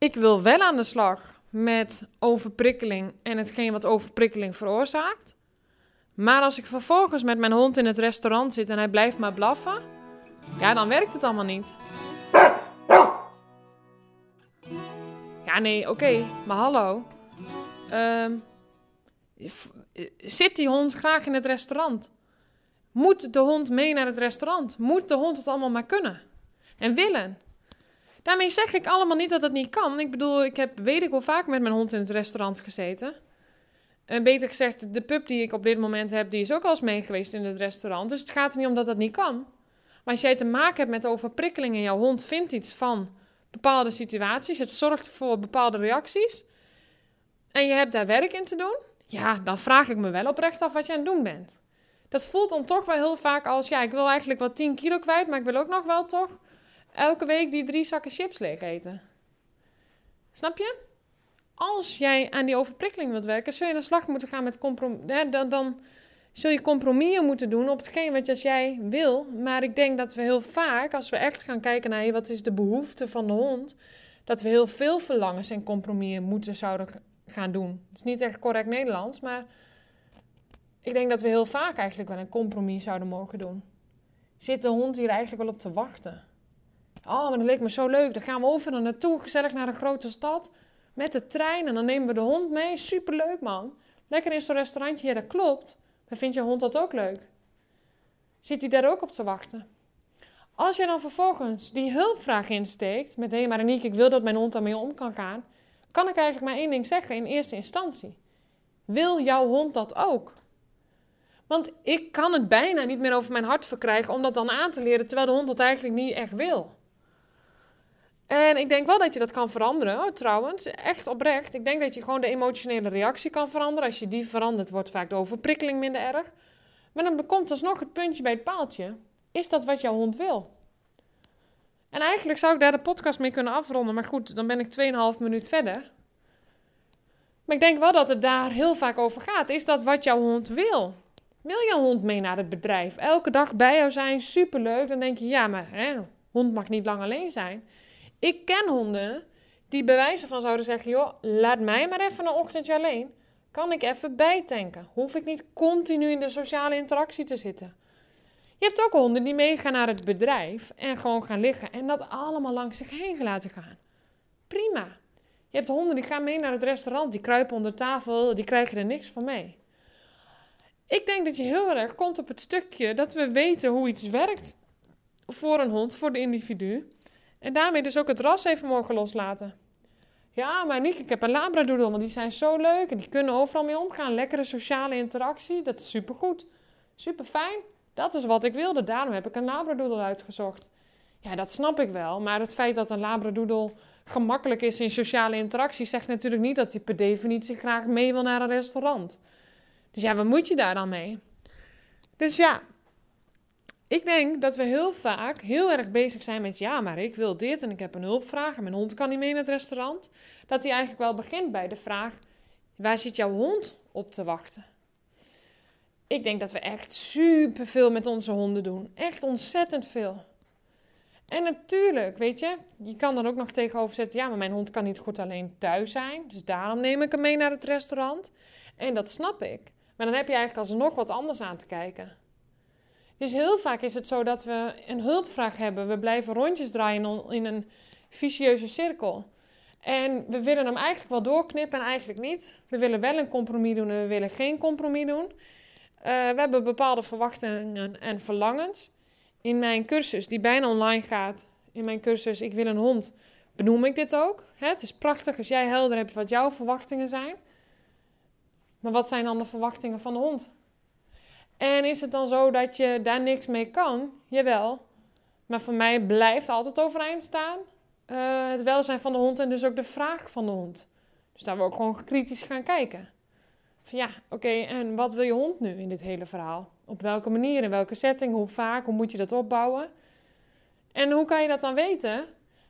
ik wil wel aan de slag met overprikkeling en hetgeen wat overprikkeling veroorzaakt. Maar als ik vervolgens met mijn hond in het restaurant zit en hij blijft maar blaffen, ja, dan werkt het allemaal niet. Ja, nee, oké, maar hallo. Ehm, zit die hond graag in het restaurant? Moet de hond mee naar het restaurant? Moet de hond het allemaal maar kunnen? En willen? Daarmee zeg ik allemaal niet dat het niet kan. Ik bedoel, ik heb weet ik wel vaak met mijn hond in het restaurant gezeten. En beter gezegd, de pup die ik op dit moment heb, die is ook al eens mee geweest in het restaurant. Dus het gaat er niet om dat dat niet kan. Maar als jij te maken hebt met overprikkelingen, jouw hond vindt iets van bepaalde situaties, het zorgt voor bepaalde reacties, en je hebt daar werk in te doen, ja, dan vraag ik me wel oprecht af wat je aan het doen bent. Dat voelt dan toch wel heel vaak als, ja, ik wil eigenlijk wel 10 kilo kwijt, maar ik wil ook nog wel toch elke week die drie zakken chips leeg eten. Snap je? Als jij aan die overprikkeling wilt werken, zul je aan de slag moeten gaan met compromis. Dan, dan zul je compromissen moeten doen op hetgeen wat jij wil. Maar ik denk dat we heel vaak, als we echt gaan kijken naar wat is de behoefte van de hond, dat we heel veel verlangens en compromissen moeten zouden gaan doen. Het is niet echt correct Nederlands, maar ik denk dat we heel vaak eigenlijk wel een compromis zouden mogen doen. Zit de hond hier eigenlijk wel op te wachten? Oh, maar dat leek me zo leuk. Dan gaan we over naar naartoe, gezellig naar een grote stad. Met de trein en dan nemen we de hond mee. Superleuk, man. Lekker in zo'n restaurantje. Ja, dat klopt. Maar vindt je hond dat ook leuk? Zit hij daar ook op te wachten? Als je dan vervolgens die hulpvraag insteekt met hé, hey, maar Aniek, ik wil dat mijn hond daarmee om kan gaan, kan ik eigenlijk maar één ding zeggen in eerste instantie. Wil jouw hond dat ook? Want ik kan het bijna niet meer over mijn hart verkrijgen om dat dan aan te leren, terwijl de hond dat eigenlijk niet echt wil. En ik denk wel dat je dat kan veranderen, oh, trouwens. Echt oprecht. Ik denk dat je gewoon de emotionele reactie kan veranderen. Als je die verandert, wordt vaak de overprikkeling minder erg. Maar dan komt alsnog het puntje bij het paaltje. Is dat wat jouw hond wil? En eigenlijk zou ik daar de podcast mee kunnen afronden. Maar goed, dan ben ik 2,5 minuut verder. Maar ik denk wel dat het daar heel vaak over gaat. Is dat wat jouw hond wil? Wil jouw hond mee naar het bedrijf? Elke dag bij jou zijn, superleuk. Dan denk je, ja, maar hè, hond mag niet lang alleen zijn. Ik ken honden die bij wijze van zouden zeggen: joh, laat mij maar even een ochtendje alleen. Kan ik even bijtanken? Hoef ik niet continu in de sociale interactie te zitten? Je hebt ook honden die meegaan naar het bedrijf en gewoon gaan liggen en dat allemaal langs zich heen laten gaan. Prima. Je hebt honden die gaan mee naar het restaurant, die kruipen onder tafel, die krijgen er niks van mee. Ik denk dat je heel erg komt op het stukje dat we weten hoe iets werkt voor een hond, voor de individu. En daarmee dus ook het ras even mogen loslaten. Ja, maar niet, ik heb een labradoodle, want die zijn zo leuk en die kunnen overal mee omgaan. Lekkere sociale interactie, dat is supergoed. Super fijn, dat is wat ik wilde. Daarom heb ik een labradoodle uitgezocht. Ja, dat snap ik wel, maar het feit dat een labradoodle gemakkelijk is in sociale interactie... zegt natuurlijk niet dat hij per definitie graag mee wil naar een restaurant. Dus ja, wat moet je daar dan mee? Dus ja, ik denk dat we heel vaak heel erg bezig zijn met ja, maar ik wil dit en ik heb een hulpvraag en mijn hond kan niet mee in het restaurant. Dat hij eigenlijk wel begint bij de vraag: waar zit jouw hond op te wachten? Ik denk dat we echt super veel met onze honden doen. Echt ontzettend veel. En natuurlijk, weet je, je kan dan ook nog tegenover zetten: ja, maar mijn hond kan niet goed alleen thuis zijn. Dus daarom neem ik hem mee naar het restaurant. En dat snap ik. Maar dan heb je eigenlijk alsnog wat anders aan te kijken. Dus heel vaak is het zo dat we een hulpvraag hebben. We blijven rondjes draaien in een vicieuze cirkel. En we willen hem eigenlijk wel doorknippen en eigenlijk niet. We willen wel een compromis doen en we willen geen compromis doen. Uh, we hebben bepaalde verwachtingen en verlangens. In mijn cursus, die bijna online gaat, in mijn cursus Ik wil een hond, benoem ik dit ook. Het is prachtig als jij helder hebt wat jouw verwachtingen zijn. Maar wat zijn dan de verwachtingen van de hond? En is het dan zo dat je daar niks mee kan? Jawel. Maar voor mij blijft altijd overeind staan uh, het welzijn van de hond en dus ook de vraag van de hond. Dus daar we ook gewoon kritisch gaan kijken. Van ja, oké, en wat wil je hond nu in dit hele verhaal? Op welke manier, in welke setting, hoe vaak, hoe moet je dat opbouwen? En hoe kan je dat dan weten?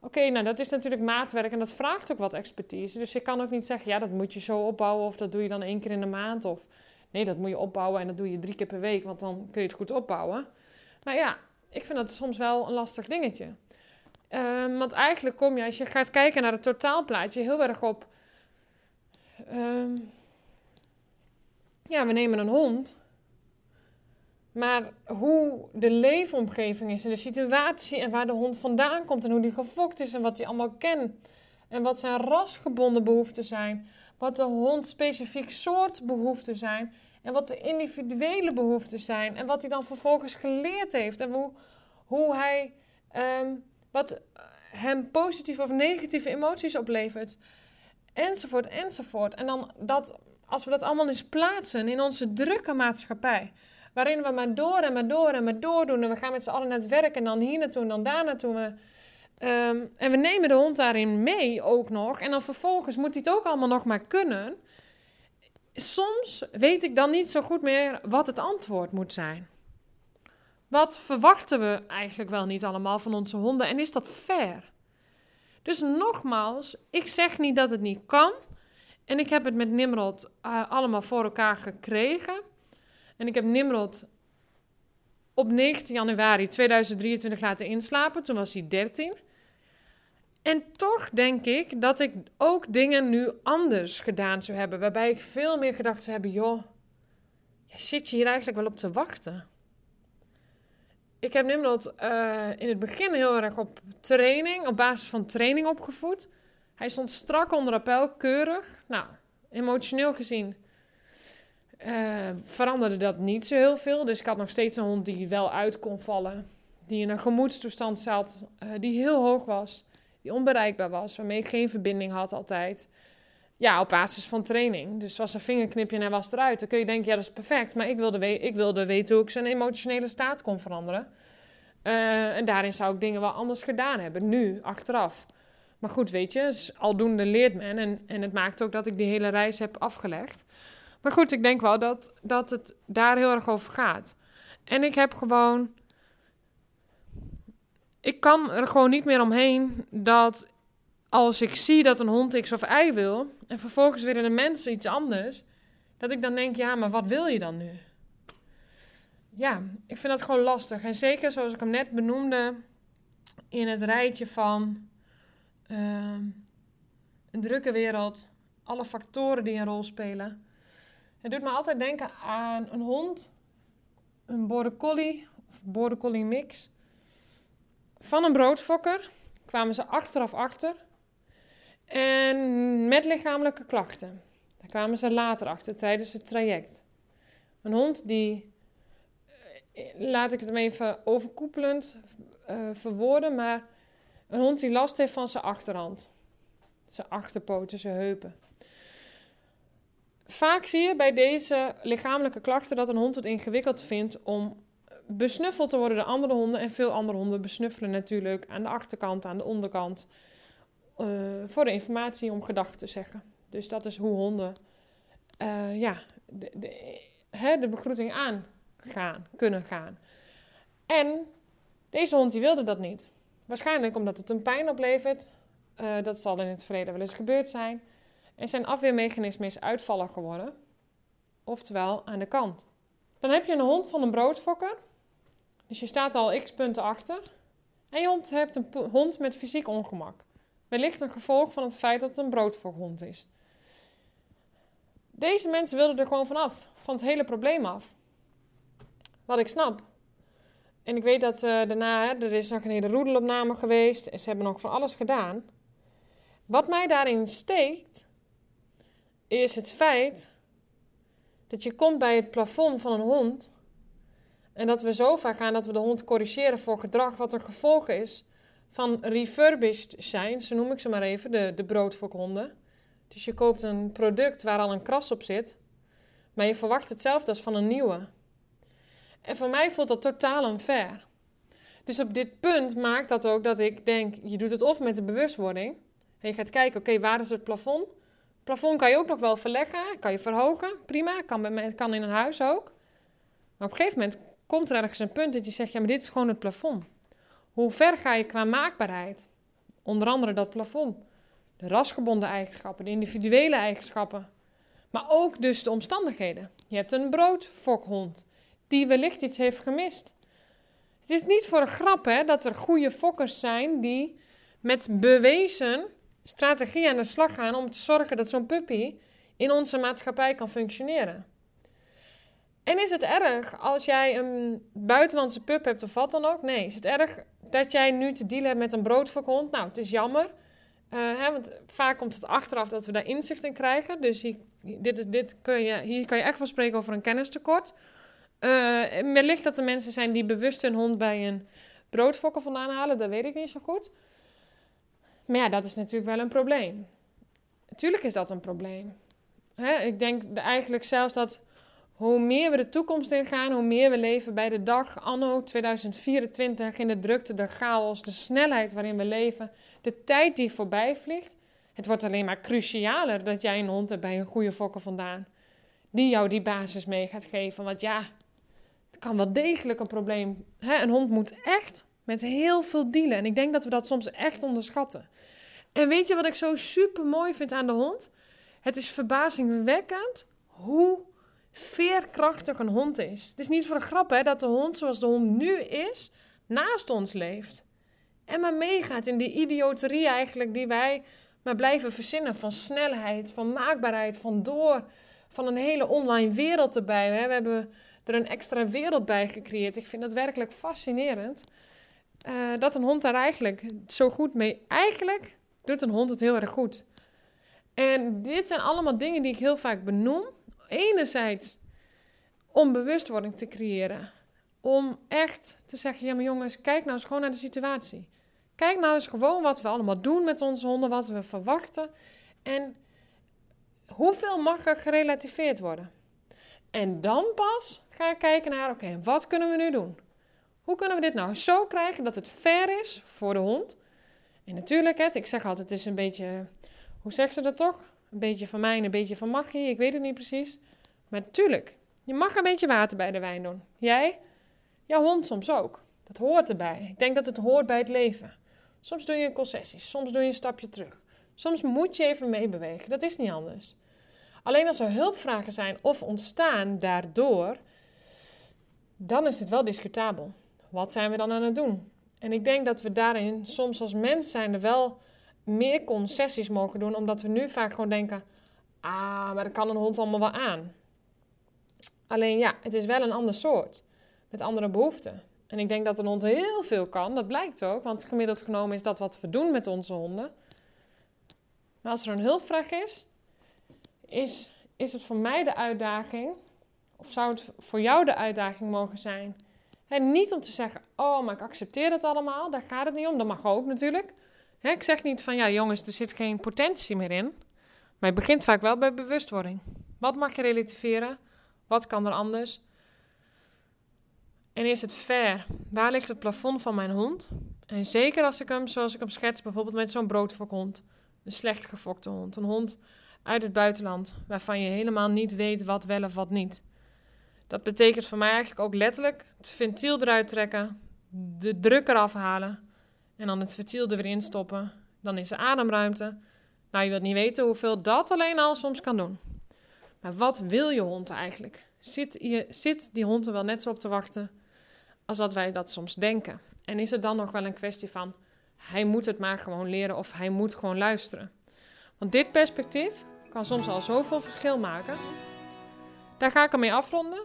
Oké, nou dat is natuurlijk maatwerk en dat vraagt ook wat expertise. Dus je kan ook niet zeggen, ja, dat moet je zo opbouwen of dat doe je dan één keer in de maand. Of Nee, dat moet je opbouwen en dat doe je drie keer per week, want dan kun je het goed opbouwen. Maar ja, ik vind dat soms wel een lastig dingetje. Ehm, want eigenlijk kom je, als je gaat kijken naar het totaalplaatje, heel erg op. Ehm, ja, we nemen een hond. Maar hoe de leefomgeving is en de situatie en waar de hond vandaan komt en hoe die gefokt is en wat hij allemaal kent. En wat zijn rasgebonden behoeften zijn. Wat de hond specifiek soort behoeften zijn. En wat de individuele behoeften zijn. En wat hij dan vervolgens geleerd heeft. En hoe, hoe hij, um, wat hem positieve of negatieve emoties oplevert. Enzovoort, enzovoort. En dan dat, als we dat allemaal eens plaatsen in onze drukke maatschappij. Waarin we maar door en maar door en maar door doen. En we gaan met z'n allen naar het werk en dan hier naartoe en dan daar naartoe. We, um, en we nemen de hond daarin mee ook nog. En dan vervolgens moet hij het ook allemaal nog maar kunnen. Soms weet ik dan niet zo goed meer wat het antwoord moet zijn. Wat verwachten we eigenlijk wel niet allemaal van onze honden en is dat fair? Dus nogmaals, ik zeg niet dat het niet kan. En ik heb het met Nimrod uh, allemaal voor elkaar gekregen. En ik heb Nimrod op 19 januari 2023 laten inslapen. Toen was hij 13. En toch denk ik dat ik ook dingen nu anders gedaan zou hebben. Waarbij ik veel meer gedacht zou hebben: joh, zit je hier eigenlijk wel op te wachten? Ik heb Nimrod uh, in het begin heel erg op training, op basis van training opgevoed. Hij stond strak onder appel, keurig. Nou, emotioneel gezien uh, veranderde dat niet zo heel veel. Dus ik had nog steeds een hond die wel uit kon vallen. Die in een gemoedstoestand zat, uh, die heel hoog was. Die onbereikbaar was, waarmee ik geen verbinding had altijd. Ja, op basis van training. Dus was een vingerknipje en hij was eruit. Dan kun je denken, ja, dat is perfect. Maar ik wilde, we ik wilde weten hoe ik zijn emotionele staat kon veranderen. Uh, en daarin zou ik dingen wel anders gedaan hebben, nu, achteraf. Maar goed, weet je, dus aldoende leert men. En, en het maakt ook dat ik die hele reis heb afgelegd. Maar goed, ik denk wel dat, dat het daar heel erg over gaat. En ik heb gewoon. Ik kan er gewoon niet meer omheen dat als ik zie dat een hond X of Y wil. en vervolgens willen de mensen iets anders. dat ik dan denk: ja, maar wat wil je dan nu? Ja, ik vind dat gewoon lastig. En zeker zoals ik hem net benoemde. in het rijtje van. Uh, een drukke wereld. alle factoren die een rol spelen het doet me altijd denken aan een hond, een border collie of border collie mix. Van een broodfokker kwamen ze achteraf achter. En met lichamelijke klachten. Daar kwamen ze later achter tijdens het traject. Een hond die, eh, laat ik het hem even overkoepelend uh, verwoorden, maar een hond die last heeft van zijn achterhand. Zijn achterpoten, zijn heupen. Vaak zie je bij deze lichamelijke klachten dat een hond het ingewikkeld vindt om besnuffeld te worden door andere honden. En veel andere honden besnuffelen natuurlijk aan de achterkant, aan de onderkant. Uh, voor de informatie om gedachten te zeggen. Dus dat is hoe honden uh, ja, de, de, de begroeting aangaan, kunnen gaan. En deze hond die wilde dat niet. Waarschijnlijk omdat het een pijn oplevert. Uh, dat zal in het verleden wel eens gebeurd zijn. En zijn afweermechanisme is uitvallen geworden. Oftewel aan de kant. Dan heb je een hond van een broodfokker. Dus je staat al x punten achter. En je hond hebt een hond met fysiek ongemak. Wellicht een gevolg van het feit dat het een broodfokhond is. Deze mensen wilden er gewoon vanaf. Van het hele probleem af. Wat ik snap. En ik weet dat uh, daarna, hè, er is nog een hele roedelopname geweest. En ze hebben nog van alles gedaan. Wat mij daarin steekt, is het feit dat je komt bij het plafond van een hond. En dat we zo vaak gaan dat we de hond corrigeren voor gedrag wat een gevolg is van refurbished zijn, zo noem ik ze maar even, de, de broodfokhonden. Dus je koopt een product waar al een kras op zit, maar je verwacht hetzelfde als van een nieuwe. En voor mij voelt dat totaal unfair. Dus op dit punt maakt dat ook dat ik denk, je doet het of met de bewustwording. En je gaat kijken, oké, waar is het plafond? Plafond kan je ook nog wel verleggen, kan je verhogen, prima, kan, kan in een huis ook. Maar op een gegeven moment komt er ergens een punt dat je zegt, ja, maar dit is gewoon het plafond. Hoe ver ga je qua maakbaarheid? Onder andere dat plafond. De rasgebonden eigenschappen, de individuele eigenschappen. Maar ook dus de omstandigheden. Je hebt een broodfokhond die wellicht iets heeft gemist. Het is niet voor een grap hè, dat er goede fokkers zijn die met bewezen strategie aan de slag gaan om te zorgen dat zo'n puppy in onze maatschappij kan functioneren. En is het erg als jij een buitenlandse pup hebt of wat dan ook? Nee. Is het erg dat jij nu te dealen hebt met een broodvakhond? Nou, het is jammer. Uh, hè, want vaak komt het achteraf dat we daar inzicht in krijgen. Dus hier, dit is, dit kun je, hier kan je echt wel spreken over een kennistekort. Uh, wellicht dat er mensen zijn die bewust hun hond bij een broodfokker vandaan halen. Dat weet ik niet zo goed. Maar ja, dat is natuurlijk wel een probleem. Natuurlijk is dat een probleem. Hè, ik denk eigenlijk zelfs dat hoe meer we de toekomst ingaan, hoe meer we leven bij de dag anno 2024 in de drukte, de chaos, de snelheid waarin we leven, de tijd die voorbij vliegt. Het wordt alleen maar crucialer dat jij een hond hebt bij een goede fokker vandaan. Die jou die basis mee gaat geven. Want ja, het kan wel degelijk een probleem. Hè? Een hond moet echt met heel veel dealen. En ik denk dat we dat soms echt onderschatten. En weet je wat ik zo super mooi vind aan de hond? Het is verbazingwekkend hoe veerkrachtig een hond is. Het is niet voor de grap hè, dat de hond zoals de hond nu is, naast ons leeft. En maar meegaat in die idioterie eigenlijk die wij maar blijven verzinnen. Van snelheid, van maakbaarheid, van door, van een hele online wereld erbij. Hè. We hebben er een extra wereld bij gecreëerd. Ik vind dat werkelijk fascinerend. Uh, dat een hond daar eigenlijk zo goed mee... Eigenlijk doet een hond het heel erg goed. En dit zijn allemaal dingen die ik heel vaak benoem enerzijds om bewustwording te creëren. Om echt te zeggen, ja maar jongens, kijk nou eens gewoon naar de situatie. Kijk nou eens gewoon wat we allemaal doen met onze honden, wat we verwachten. En hoeveel mag er gerelativeerd worden? En dan pas ga ik kijken naar, oké, wat kunnen we nu doen? Hoe kunnen we dit nou zo krijgen dat het fair is voor de hond? En natuurlijk, het, ik zeg altijd, het is een beetje, hoe zeggen ze dat toch? Een beetje van mij en een beetje van magie. Ik weet het niet precies. Maar natuurlijk, je mag een beetje water bij de wijn doen. Jij? Jouw hond soms ook. Dat hoort erbij. Ik denk dat het hoort bij het leven. Soms doe je een concessie, soms doe je een stapje terug. Soms moet je even meebewegen. Dat is niet anders. Alleen als er hulpvragen zijn of ontstaan daardoor, dan is het wel discutabel. Wat zijn we dan aan het doen? En ik denk dat we daarin soms als mens zijn er wel meer concessies mogen doen, omdat we nu vaak gewoon denken: ah, maar dat kan een hond allemaal wel aan. Alleen ja, het is wel een ander soort, met andere behoeften. En ik denk dat een hond heel veel kan, dat blijkt ook, want gemiddeld genomen is dat wat we doen met onze honden. Maar als er een hulpvraag is, is, is het voor mij de uitdaging, of zou het voor jou de uitdaging mogen zijn? En niet om te zeggen, oh, maar ik accepteer het allemaal, daar gaat het niet om, dat mag ook natuurlijk ik zeg niet van ja, jongens, er zit geen potentie meer in. Maar het begint vaak wel bij bewustwording. Wat mag je relativeren? Wat kan er anders? En is het fair? Waar ligt het plafond van mijn hond? En zeker als ik hem, zoals ik hem schets, bijvoorbeeld met zo'n broodfokhond. Een slecht gefokte hond. Een hond uit het buitenland, waarvan je helemaal niet weet wat wel of wat niet. Dat betekent voor mij eigenlijk ook letterlijk het ventiel eruit trekken, de druk eraf halen en dan het ventiel er weer in stoppen. Dan is er ademruimte. Nou, je wilt niet weten hoeveel dat alleen al soms kan doen. Maar wat wil je hond eigenlijk? Zit, je, zit die hond er wel net zo op te wachten als dat wij dat soms denken? En is het dan nog wel een kwestie van hij moet het maar gewoon leren of hij moet gewoon luisteren? Want dit perspectief kan soms al zoveel verschil maken. Daar ga ik ermee afronden.